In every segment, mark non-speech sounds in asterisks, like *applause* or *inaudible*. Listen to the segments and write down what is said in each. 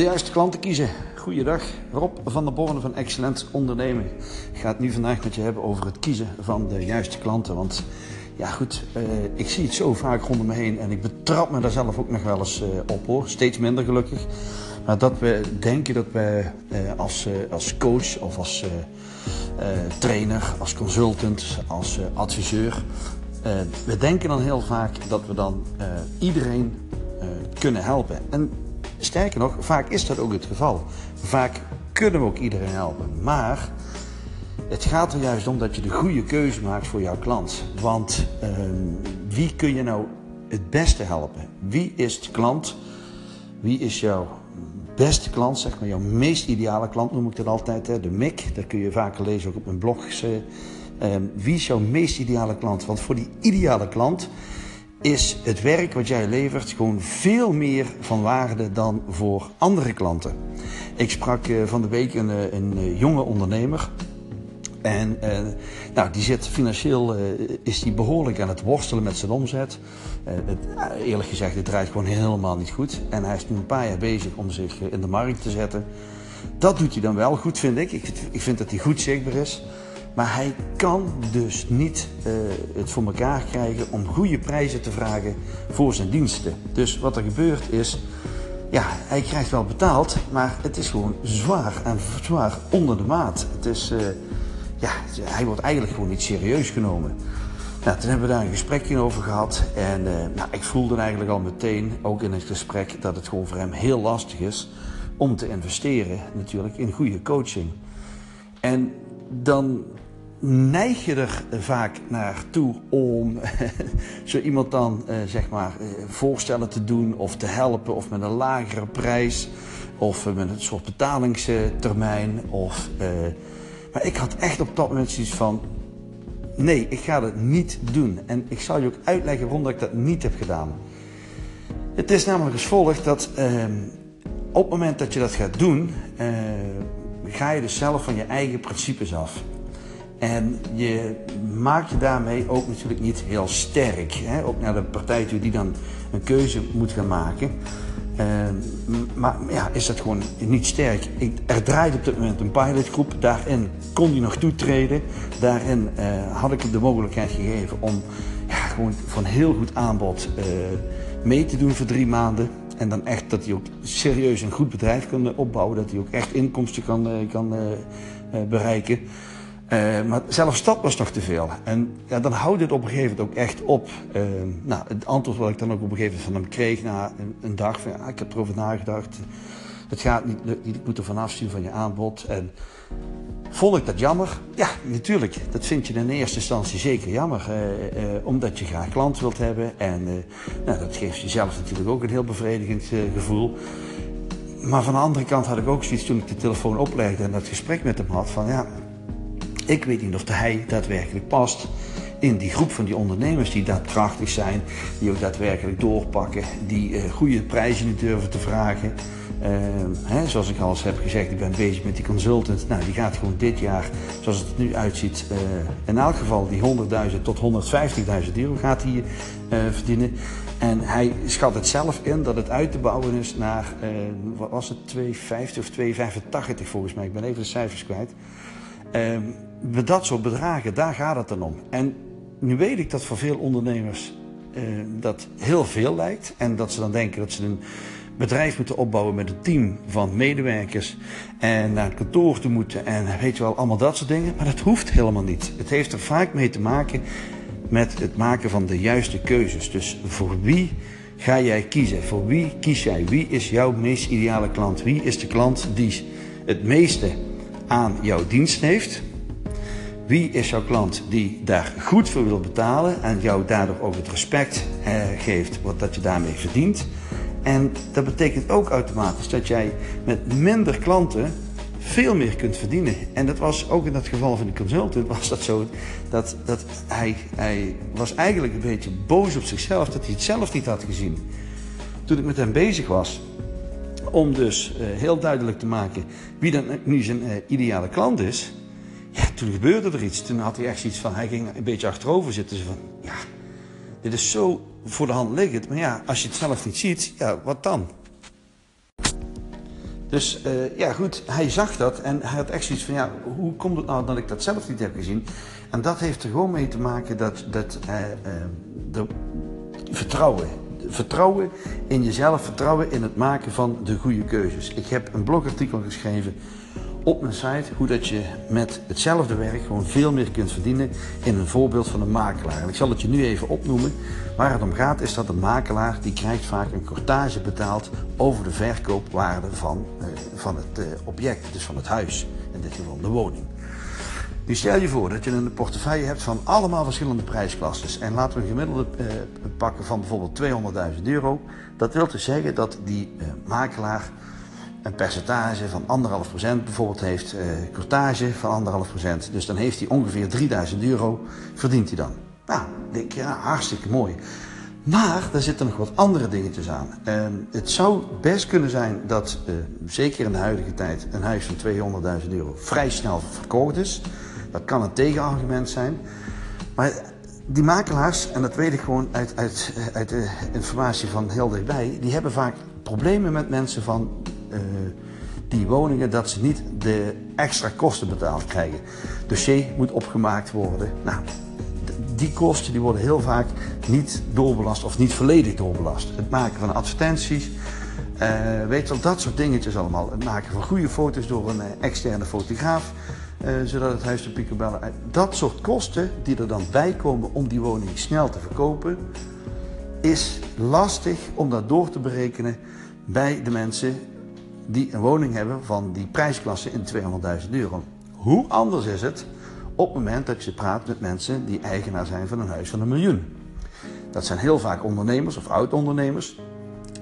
De juiste klanten kiezen. Goeiedag, Rob van der Borne van Excellent Ondernemen. Ik ga het nu vandaag met je hebben over het kiezen van de juiste klanten. Want ja goed, uh, ik zie het zo vaak rondom me heen en ik betrap me daar zelf ook nog wel eens uh, op hoor. Steeds minder gelukkig. Maar dat we denken dat we uh, als, als coach of als trainer, als consultant, als adviseur... we denken dan heel vaak dat we dan iedereen kunnen helpen. En Sterker nog, vaak is dat ook het geval. Vaak kunnen we ook iedereen helpen. Maar het gaat er juist om dat je de goede keuze maakt voor jouw klant. Want uh, wie kun je nou het beste helpen? Wie is de klant? Wie is jouw beste klant, zeg maar, jouw meest ideale klant noem ik dat altijd, hè? de MIC. Dat kun je vaker lezen ook op mijn blog. Uh, wie is jouw meest ideale klant? Want voor die ideale klant is het werk wat jij levert gewoon veel meer van waarde dan voor andere klanten. Ik sprak eh, van de week een, eh, een eh, jonge ondernemer. En nou, die zit financieel, is die behoorlijk aan het worstelen met zijn omzet. Het, eerlijk gezegd, het draait gewoon helemaal niet goed. En hij is nu een paar jaar bezig om zich in de markt te zetten. Dat doet hij dan wel goed, vind ik. Ik, ik vind dat hij goed zichtbaar is. Maar hij kan dus niet uh, het voor elkaar krijgen om goede prijzen te vragen voor zijn diensten. Dus wat er gebeurt is, ja, hij krijgt wel betaald, maar het is gewoon zwaar en zwaar onder de maat. Het is, uh, ja, hij wordt eigenlijk gewoon niet serieus genomen. Nou, toen hebben we daar een gesprekje over gehad. En uh, nou, ik voelde eigenlijk al meteen, ook in het gesprek, dat het gewoon voor hem heel lastig is om te investeren natuurlijk in goede coaching. En dan neig je er vaak naartoe om *laughs* zo iemand dan eh, zeg maar eh, voorstellen te doen of te helpen of met een lagere prijs of met een soort betalingstermijn. Of, maar ik had echt op dat moment zoiets van nee, ik ga dat niet doen. En ik zal je ook uitleggen waarom ik dat niet heb gedaan. Het is namelijk als volgt dat ehm, op het moment dat je dat gaat doen, ga je dus zelf van je eigen principes af. En je maakt je daarmee ook natuurlijk niet heel sterk. Hè? Ook naar de partij die dan een keuze moet gaan maken. Uh, maar ja, is dat gewoon niet sterk. Ik, er draait op dit moment een pilotgroep. Daarin kon hij nog toetreden. Daarin uh, had ik de mogelijkheid gegeven om ja, gewoon van heel goed aanbod uh, mee te doen voor drie maanden. En dan echt dat hij ook serieus een goed bedrijf kan opbouwen. Dat hij ook echt inkomsten kan, kan bereiken. Uh, maar zelfs dat was toch te veel. En ja, dan houdt het op een gegeven moment ook echt op. Nou, het antwoord wat ik dan ook op een gegeven moment van hem kreeg na een, een dag van ik heb erover nagedacht. Het gaat niet, niet, ik moet er vanaf zien van je aanbod. En vond ik dat jammer? Ja, natuurlijk. Dat vind je in eerste instantie zeker jammer. Uh, omdat je graag klant wilt hebben. En nou, dat geeft jezelf natuurlijk ook een heel bevredigend gevoel. Maar van de andere kant had ik ook zoiets toen ik de telefoon oplegde en dat gesprek met hem had van ja, ik weet niet of hij daadwerkelijk past in die groep van die ondernemers die daadkrachtig zijn, die ook daadwerkelijk doorpakken, die uh, goede prijzen niet durven te vragen. Uh, hè, zoals ik al eens heb gezegd, ik ben bezig met die consultant. Nou, die gaat gewoon dit jaar, zoals het nu uitziet, uh, in elk geval die 100.000 tot 150.000 euro gaat hij verdienen. En hij schat het zelf in dat het uit te bouwen is naar, wat was het, 2,50 of 2,85 volgens mij. Ik ben even de cijfers kwijt. Ehm, met dat soort bedragen, daar gaat het dan om. En nu weet ik dat voor veel ondernemers uh, dat heel veel lijkt. En dat ze dan denken dat ze een bedrijf moeten opbouwen met een team van medewerkers. En naar het kantoor te moeten en weet je wel, allemaal dat soort dingen. Maar dat hoeft helemaal niet. Het heeft er vaak mee te maken met het maken van de juiste keuzes. Dus voor wie ga jij kiezen? Voor wie kies jij? Wie is jouw meest ideale klant? Wie is de klant die het meeste aan jouw dienst heeft? Wie is jouw klant die daar goed voor wil betalen en jou daardoor ook het respect eh, geeft wat dat je daarmee verdient? En dat betekent ook automatisch dat jij met minder klanten veel meer kunt verdienen. En dat was ook in het geval van de consultant *laughs* was dat zo. Dat, dat hij, hij was eigenlijk een beetje boos op zichzelf dat hij het zelf niet had gezien. Toen ik met hem bezig was, om dus uh, heel duidelijk te maken wie dan nu zijn uh, ideale klant is. Ja, toen gebeurde er iets. Toen had hij echt iets van, hij ging een beetje achterover zitten. Van, ja, dit is zo voor de hand liggend. Maar ja, als je het zelf niet ziet, ja, wat dan? Dus uh, ja, goed, hij zag dat en hij had echt zoiets van, ja, hoe komt het nou dat ik dat zelf niet heb gezien? En dat heeft er gewoon mee te maken dat, dat uh, de vertrouwen, vertrouwen in jezelf, vertrouwen in het maken van de goede keuzes. Ik heb een blogartikel geschreven op mijn site hoe dat je met hetzelfde werk gewoon veel meer kunt verdienen in een voorbeeld van een makelaar. En ik zal het je nu even opnoemen. Waar het om gaat is dat een makelaar die krijgt vaak een cortage betaald over de verkoopwaarde van, uh, van het uh, object, dus van het huis, in dit geval de woning. Nu stel je voor dat je een portefeuille hebt van allemaal verschillende prijsklasses. En laten we een gemiddelde uh, pakken van bijvoorbeeld 200.000 euro. Dat wil dus zeggen dat die makelaar een percentage van anderhalf procent bijvoorbeeld heeft, uh, cortage van anderhalf procent. Dus dan heeft hij ongeveer 3000 euro, verdient hij dan. Nou, denk ja, hartstikke mooi. Maar er zitten nog wat andere dingetjes aan. Het zou best kunnen zijn dat, uh, zeker in de huidige tijd, een huis van 200.000 euro vrij snel verkocht is. Dat kan een tegenargument zijn. Maar die makelaars, en dat weet ik gewoon uit, uit, uit de informatie van heel dichtbij, die hebben vaak problemen met mensen van die woningen dat ze niet de extra kosten betaald krijgen. Dossier moet opgemaakt worden. Nou, die kosten die worden heel vaak niet doorbelast of niet volledig doorbelast. Het maken van advertenties, uh, weet wel, dat soort dingetjes allemaal. Het maken van goede foto's door een uh, externe fotograaf, zodat het huis de picobellen... Dat soort kosten die er dan bij komen om die woning snel te verkopen, is lastig om dat door te berekenen bij de mensen die een woning hebben van die prijsklasse in 200.000 euro. Hoe anders is het op het moment dat je praat met mensen die eigenaar zijn van een huis van een miljoen? Dat zijn heel vaak ondernemers of oud-ondernemers.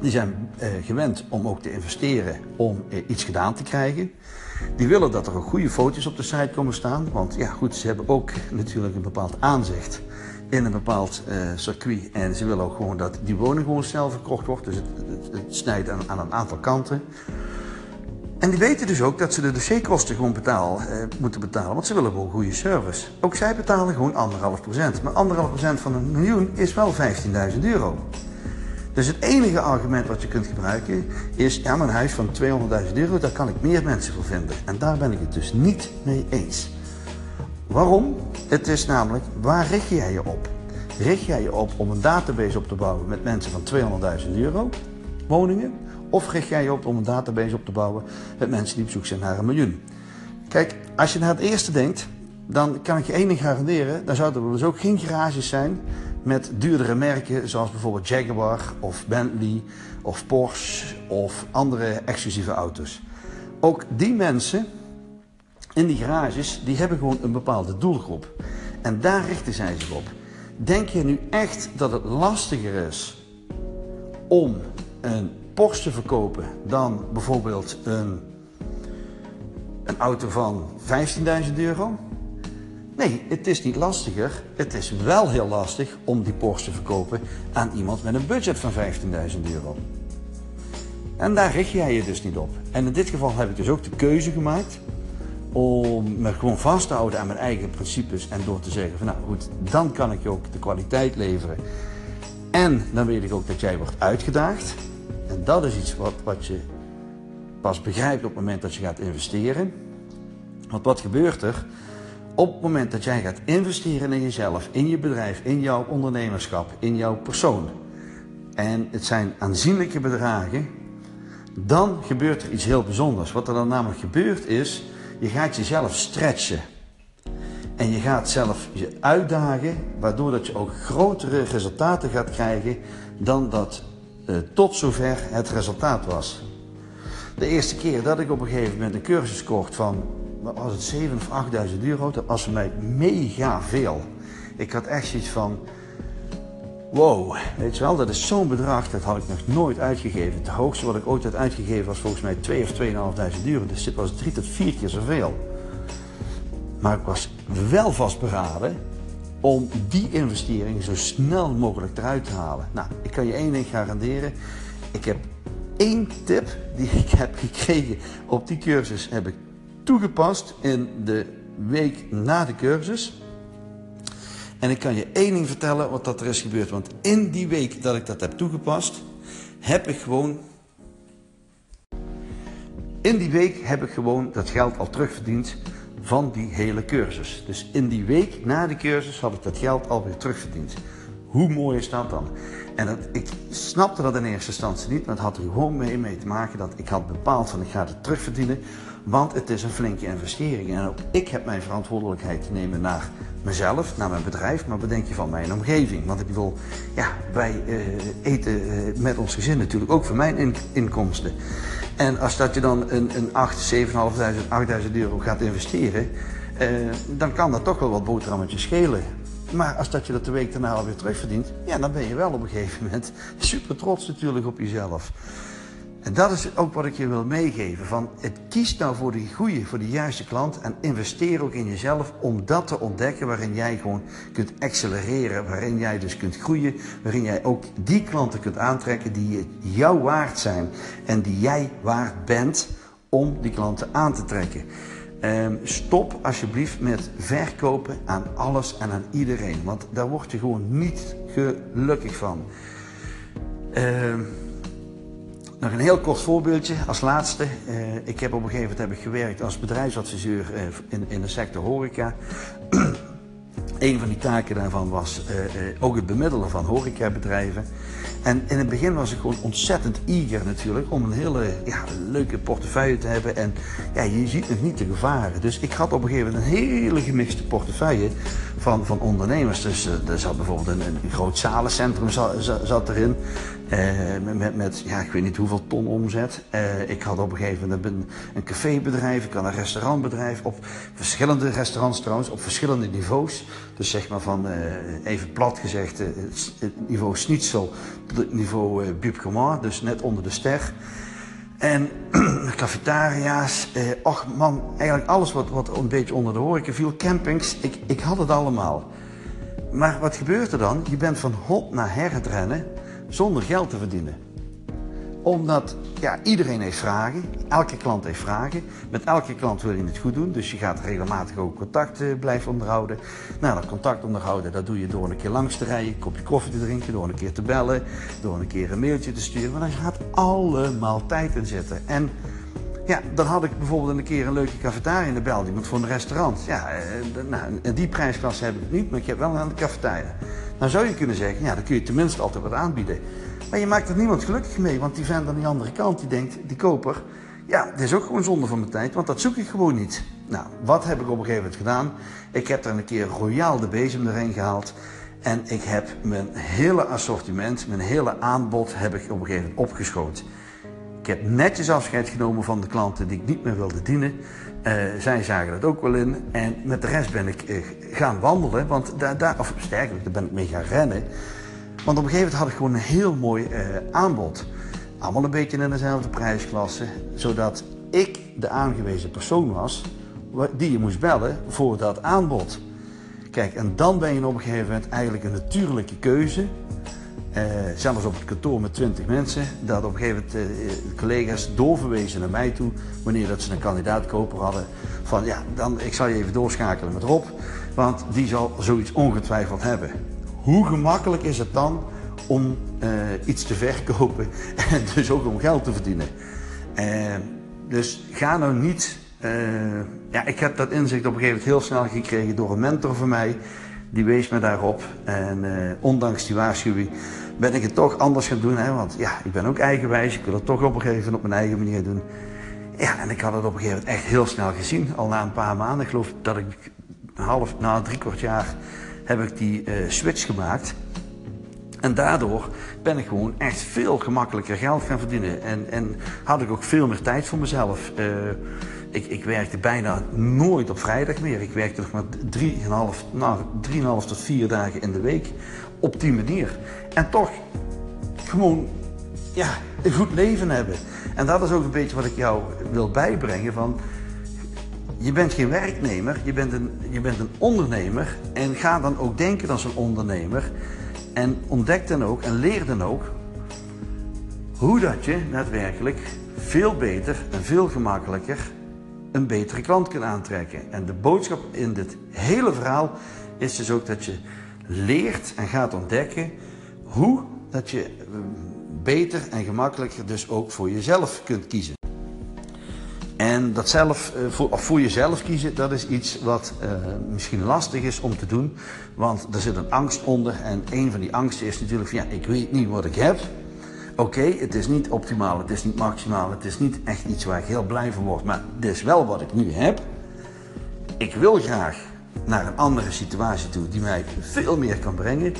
Die zijn eh, gewend om ook te investeren om eh, iets gedaan te krijgen. Die willen dat er ook goede foto's op de site komen staan. Want ja, goed, ze hebben ook natuurlijk een bepaald aanzicht in een bepaald uh, circuit. En ze willen ook gewoon dat die woning gewoon snel verkocht wordt. Dus het, het, het snijdt aan, aan, een aantal kanten. En die weten dus ook dat ze de dossierkosten gewoon eh, moeten betalen. Want ze willen gewoon goede service. Ook zij betalen gewoon anderhalf procent. Maar anderhalf procent van een miljoen is wel 15.000 euro. Dus het enige argument wat je kunt gebruiken is... ja, mijn huis van 200.000 euro, daar kan ik meer mensen voor vinden. En daar ben ik het dus niet mee eens. Waarom? Het is namelijk, waar richt jij je op? Richt jij je op om een database op te bouwen met mensen van 200.000 euro, woningen? Of richt jij je op om een database op te bouwen met mensen die op zoek zijn naar een miljoen? Kijk, als je naar het eerste denkt, dan kan ik je één ding garanderen. Dan zouden er dus ook geen garages zijn met duurdere merken zoals bijvoorbeeld Jaguar of Bentley of Porsche of andere exclusieve auto's. Ook die mensen in die garages, die hebben gewoon een bepaalde doelgroep. En daar richten zij zich op. Denk je nu echt dat het lastiger is om een Porsche verkopen dan bijvoorbeeld een, een auto van 15.000 euro? Nee, het is niet lastiger. Het is wel heel lastig om die Porsche te verkopen aan iemand met een budget van 15.000 euro. En daar richt jij je dus niet op. En in dit geval heb ik dus ook de keuze gemaakt om me gewoon vast te houden aan mijn eigen principes en door te zeggen van nou goed, dan kan ik je ook de kwaliteit leveren. En dan weet ik ook dat jij wordt uitgedaagd. En dat is iets wat, wat je pas begrijpt op het moment dat je gaat investeren. Want wat gebeurt er? Op het moment dat jij gaat investeren in jezelf, in je bedrijf, in jouw ondernemerschap, in jouw persoon. En het zijn aanzienlijke bedragen. Dan gebeurt er iets heel bijzonders. Wat er dan namelijk gebeurt is, je gaat jezelf stretchen. En je gaat zelf je uitdagen, waardoor dat je ook grotere resultaten gaat krijgen dan dat tot zover het resultaat was. De eerste keer dat ik op een gegeven moment een cursus kocht van, wat was het, 7 of 8.000 euro, dat was voor mij mega veel. Ik had echt zoiets van, wow, weet je wel, dat is zo'n bedrag, dat had ik nog nooit uitgegeven. Het hoogste wat ik ooit had uitgegeven was volgens mij 2 of 2.500 euro, dus dit was drie tot vier keer zoveel. Maar ik was wel vastberaden om die investering zo snel mogelijk eruit te halen. Nou, ik kan je één ding garanderen. Ik heb één tip die ik heb gekregen op die cursus, heb ik toegepast in de week na de cursus. En ik kan je één ding vertellen wat dat er is gebeurd. Want in die week dat ik dat heb toegepast, heb ik gewoon in die week heb ik gewoon dat geld al terugverdiend van die hele cursus. Dus in die week na de cursus had ik dat geld alweer terugverdiend. Hoe mooi is dat dan? En dat, ik snapte dat in eerste instantie niet, maar het had er gewoon mee, mee te maken dat ik had bepaald van ik ga het terugverdienen, want het is een flinke investering. En ook ik heb mijn verantwoordelijkheid te nemen naar mezelf, naar mijn bedrijf, maar bedenk je van mijn omgeving. Want ik bedoel, ja, wij uh, eten uh, met ons gezin natuurlijk ook voor mijn in inkomsten. En als dat je dan een, een 8, 7.500, 8.000 euro gaat investeren, uh, dan kan dat toch wel wat boterhammetjes schelen. Maar als dat je dat de week daarna alweer terugverdient, ja, dan ben je wel op een gegeven moment *laughs* super trots natuurlijk op jezelf. En dat is ook wat ik je wil meegeven. Van het kies nou voor de goede, voor de juiste klant en investeer ook in jezelf om dat te ontdekken waarin jij gewoon kunt accelereren, waarin jij dus kunt groeien, waarin jij ook die klanten kunt aantrekken die jou waard zijn en die jij waard bent om die klanten aan te trekken. Um, stop alsjeblieft met verkopen aan alles en aan iedereen, want daar word je gewoon niet gelukkig van. Um, nog een heel kort voorbeeldje als laatste. Uh, ik heb op een gegeven moment heb gewerkt als bedrijfsadviseur uh, in, in de sector horeca. *clears throat* een van die taken daarvan was uh, ook het bemiddelen van horecabedrijven. En in het begin was ik gewoon ontzettend eager natuurlijk om een hele ja, leuke portefeuille te hebben. En ja, je ziet nog niet de gevaren. Dus ik had op een gegeven moment een hele gemixte portefeuille van, van ondernemers. Dus er zat bijvoorbeeld een, een groot zalencentrum zat, zat erin. Uh, met, met, ja, ik weet niet hoeveel ton omzet. Uh, ik had op een gegeven moment een, een cafébedrijf, ik had een restaurantbedrijf. Op verschillende restaurants trouwens, op verschillende niveaus. Dus zeg maar van, even plat gezegd, het niveau schnitzel tot het niveau uh, dus net onder de ster. En *clears throat* cafetaria's, eh, och man, eigenlijk alles wat, wat een beetje onder de horeca viel, campings, ik, ik had het allemaal. Maar wat gebeurt er dan? Je bent van hop naar her het rennen zonder geld te verdienen. Omdat ja, iedereen heeft vragen, elke klant heeft vragen. Met elke klant wil je het goed doen, dus je gaat regelmatig ook contact uh, blijven onderhouden. Nou, dat contact onderhouden, dat doe je door een keer langs te rijden, een kopje koffie te drinken, door een keer te bellen, door een keer een mailtje te sturen. Maar daar gaat allemaal tijd in zitten. En ja, dan had ik bijvoorbeeld een keer een leuke cafetaria in de België, want voor een restaurant. Ja, eh, nou, die prijsklasse heb ik niet, maar ik heb wel een cafetaria. Dan zou je kunnen zeggen, ja, dan kun je tenminste altijd wat aanbieden. Maar je maakt er niemand gelukkig mee, want die vent aan die andere kant, die denkt, die koper, ja, dit is ook gewoon zonde van mijn tijd, want dat zoek ik gewoon niet. Nou, wat heb ik op een gegeven moment gedaan? Ik heb er een keer royaal de bezem erin gehaald. En ik heb mijn hele assortiment, mijn hele aanbod, heb ik op een gegeven moment opgeschoten. Ik heb netjes afscheid genomen van de klanten die ik niet meer wilde dienen. Uh, zij zagen dat ook wel in. En met de rest ben ik uh, gaan wandelen. Want daar, daar, of sterker, daar ben ik mee gaan rennen. Want op een gegeven moment had ik gewoon een heel mooi uh, aanbod. Allemaal een beetje in dezelfde prijsklasse. Zodat ik de aangewezen persoon was die je moest bellen voor dat aanbod. Kijk, en dan ben je op een gegeven moment eigenlijk een natuurlijke keuze. Uh, zelfs op het kantoor met 20 mensen, dat op een gegeven moment uh, collega's doorverwezen naar mij toe, wanneer dat ze een kandidaatkoper hadden, van ja, dan, ik zal je even doorschakelen met Rob, want die zal zoiets ongetwijfeld hebben. Hoe gemakkelijk is het dan om uh, iets te verkopen en *laughs* dus ook om geld te verdienen? dus ga nou niet, ja, ik heb dat inzicht op een gegeven moment heel snel gekregen door een mentor van mij, die wees me daarop. En ondanks die waarschuwing ben ik het toch anders gaan doen. Hè? Want ja, ik ben ook eigenwijs. Ik wil het toch op een gegeven moment op mijn eigen manier doen. Ja, en ik had het op een gegeven moment echt heel snel gezien. Al na een paar maanden. Ik geloof dat ik half, na drie kwart jaar heb ik die uh, switch gemaakt. En daardoor ben ik gewoon echt veel gemakkelijker geld gaan verdienen. En, en had ik ook veel meer tijd voor mezelf. Uh, ik, ik, werkte bijna nooit op vrijdag meer. Ik werkte nog maar 3,5 nou, tot 4 dagen in de week op die manier. En toch gewoon ja, een goed leven hebben. En dat is ook een beetje wat ik jou wil bijbrengen. Van, je bent geen werknemer, je bent, een, je bent een ondernemer. En ga dan ook denken als een ondernemer. En ontdek dan ook en leer dan ook hoe dat je daadwerkelijk veel beter en veel gemakkelijker een betere klant kunt aantrekken. En de boodschap in dit hele verhaal is dus ook dat je leert en gaat ontdekken hoe dat je beter en gemakkelijker dus ook voor jezelf kunt kiezen. En dat zelf, eh, voor, of voor jezelf kiezen, dat is iets wat uh, misschien lastig is om te doen. Want er zit een angst onder. En een van die angsten is natuurlijk van ja, ik weet niet wat ik heb. Oké, het is niet optimaal, het is niet maximaal, het is niet echt iets waar ik heel blij van word. Maar dit is wel wat ik nu heb. Ik wil graag naar een andere situatie toe die mij veel meer kan brengen.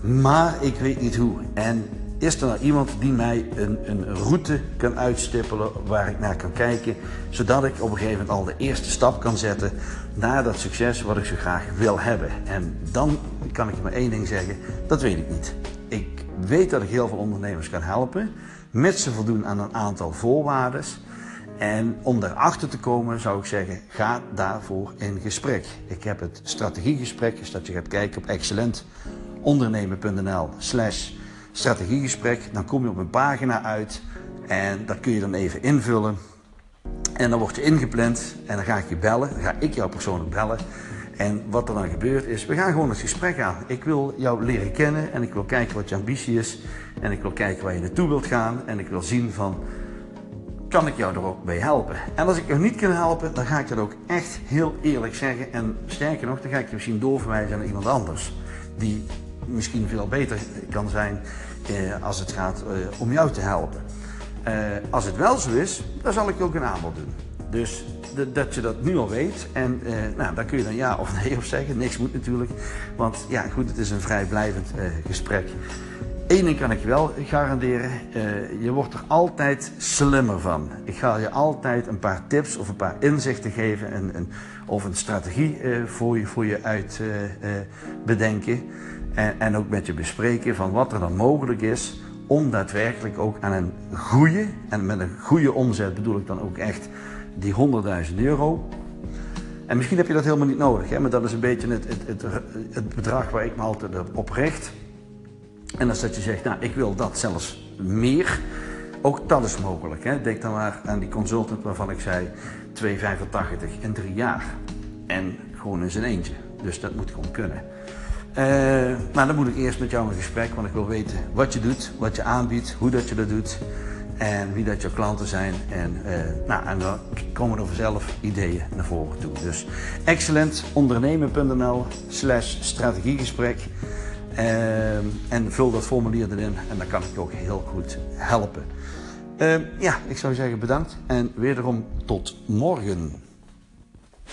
Maar ik weet niet hoe. En is er nou iemand die mij een, een route kan uitstippelen waar ik naar kan kijken, zodat ik op een gegeven moment al de eerste stap kan zetten naar dat succes wat ik zo graag wil hebben. En dan kan ik je maar één ding zeggen, dat weet ik niet. Ik weet dat ik heel veel ondernemers kan helpen, met ze voldoen aan een aantal voorwaarden. En om daarachter te komen zou ik zeggen, ga daarvoor in gesprek. Ik heb het strategiegesprek, dus dat je gaat kijken op excellentondernemen.nl slash strategiegesprek. Dan kom je op een pagina uit en dat kun je dan even invullen. En dan word je ingepland en dan ga ik je bellen. Dan ga ik jou persoonlijk bellen. En wat er dan gebeurt is, we gaan gewoon het gesprek aan. Ik wil jou leren kennen en ik wil kijken wat je ambitie is. En ik wil kijken waar je naartoe wilt gaan. En ik wil zien van, kan ik jou er ook bij helpen? En als ik jou niet kan helpen, dan ga ik dat ook echt heel eerlijk zeggen. En sterker nog, dan ga ik je misschien doorverwijzen naar iemand anders. Die misschien veel beter kan zijn eh, als het gaat eh, om jou te helpen. Eh, als het wel zo is, dan zal ik je ook een aanbod doen. Dus dat je dat nu al weet. En eh, nou, daar kun je dan ja of nee op zeggen. Niks moet natuurlijk. Want ja, goed, het is een vrijblijvend eh, gesprek. Eén ding kan ik je wel garanderen. Uh, je wordt er altijd slimmer van. Ik ga je altijd een paar tips of een paar inzichten geven. En, en, of een strategie voor, je, voor je uit bedenken. En, en ook met je bespreken van wat er dan mogelijk is. Om daadwerkelijk ook aan een goede, en met een goede omzet bedoel ik dan ook echt die 100.000 euro. En misschien heb je dat helemaal niet nodig, hè? maar dat is een beetje het, het, het, het bedrag waar ik me altijd op richt. En als dat je zegt, nou ik wil dat zelfs meer, ook dat is mogelijk. Hè? Denk dan maar aan die consultant waarvan ik zei 2,85 in drie jaar. En gewoon in zijn eentje. Dus dat moet gewoon kunnen. Uh, maar dan moet ik eerst met jou in gesprek, want ik wil weten wat je doet, wat je aanbiedt, hoe dat je dat doet en wie dat je klanten zijn. En, uh, nou, en dan komen er vanzelf ideeën naar voren toe. Dus excellentondernemen.nl slash strategiegesprek. Uh, en vul dat formulier erin en dan kan ik je ook heel goed helpen. ja, ik zou zeggen bedankt en wederom tot morgen.